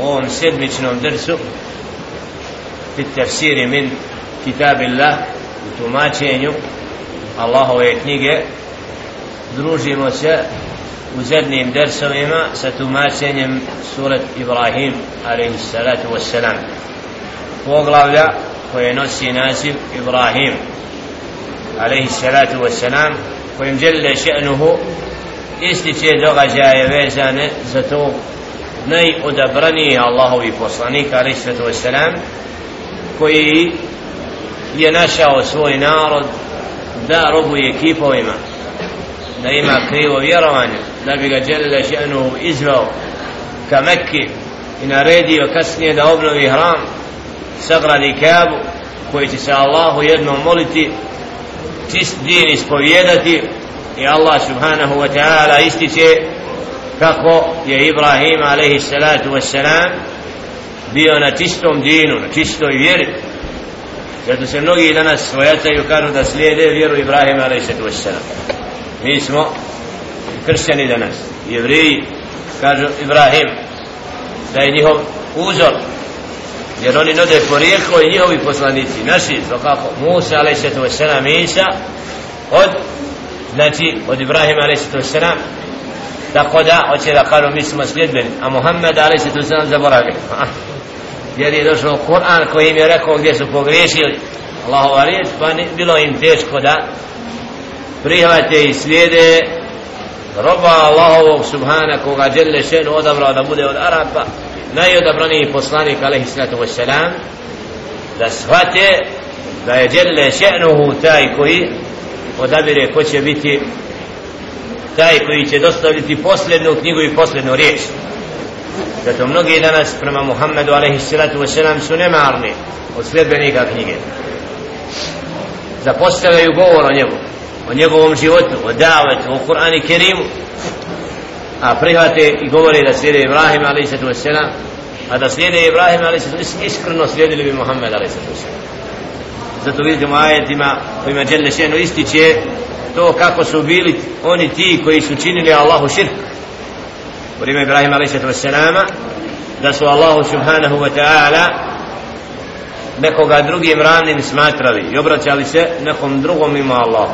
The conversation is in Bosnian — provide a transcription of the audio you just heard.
u ovom sedmičnom drsu fi tafsiri min kitabillah u tumačenju Allahove knjige družimo se u zadnjim dersovima sa tumačenjem surat Ibrahim alaihi salatu wassalam. Poglavlja koje nosi naziv Ibrahim alaihi salatu wassalam kojim žele še'nuhu ističe događaje vezane za to najodabraniji Allahovi poslanik alaihi salatu wassalam koji je našao svoj narod da robuje kipovima da ima krivo vjerovanje da bi ga Đelila Ženu izveo ka Mekke i naredio kasnije da obnovi hram sagradi Kabu koji će se Allahu jednom moliti čist din ispovjedati i Allah subhanahu wa ta'ala ističe kako je Ibrahim alaihi salatu wassalam bio na čistom dinu, na čistoj vjeri zato se mnogi danas svojataju kažu da slijede vjeru Ibrahima alaihi salatu wassalam mi smo kršćani danas jevriji kažu Ibrahim da je njihov uzor jer oni node porijeklo i njihovi poslanici naši, svakako Musa a.s. Isa od znači od Ibrahima a.s tako da hoće da kažu mi smo sljedbeni. A Muhammed ali se tu a.s. zaboravili jer je došao Kur'an koji im je rekao gdje su pogriješili. Allahova riječ pa ne, bilo im teško da prihvate i slijede roba Allahovog subhana koga žele šenu odabrao da bude od Arapa najodabraniji poslanik alaihi sallatu wassalam da shvate da je djelle še'nuhu taj koji odabire ko će biti taj koji će dostaviti posljednu knjigu i posljednu riječ zato mnogi danas prema Muhammedu alaihi sallatu wassalam su nemarni od sljedbenika knjige zapostavljaju govor o njemu o njegovom životu, o davetu, o Kur'ani Kerimu a prihvate i govore da slijede Ibrahim a.s. a da slijede Ibrahim a.s. iskreno slijedili bi Muhammed a.s. zato vidimo ajetima kojima Đelle Šenu ističe to kako su bili oni ti koji su činili Allahu širk u vrijeme Ibrahim a.s. da su Allahu subhanahu wa ta'ala nekoga drugim ravnim smatrali i obraćali se nekom drugom ima Allahu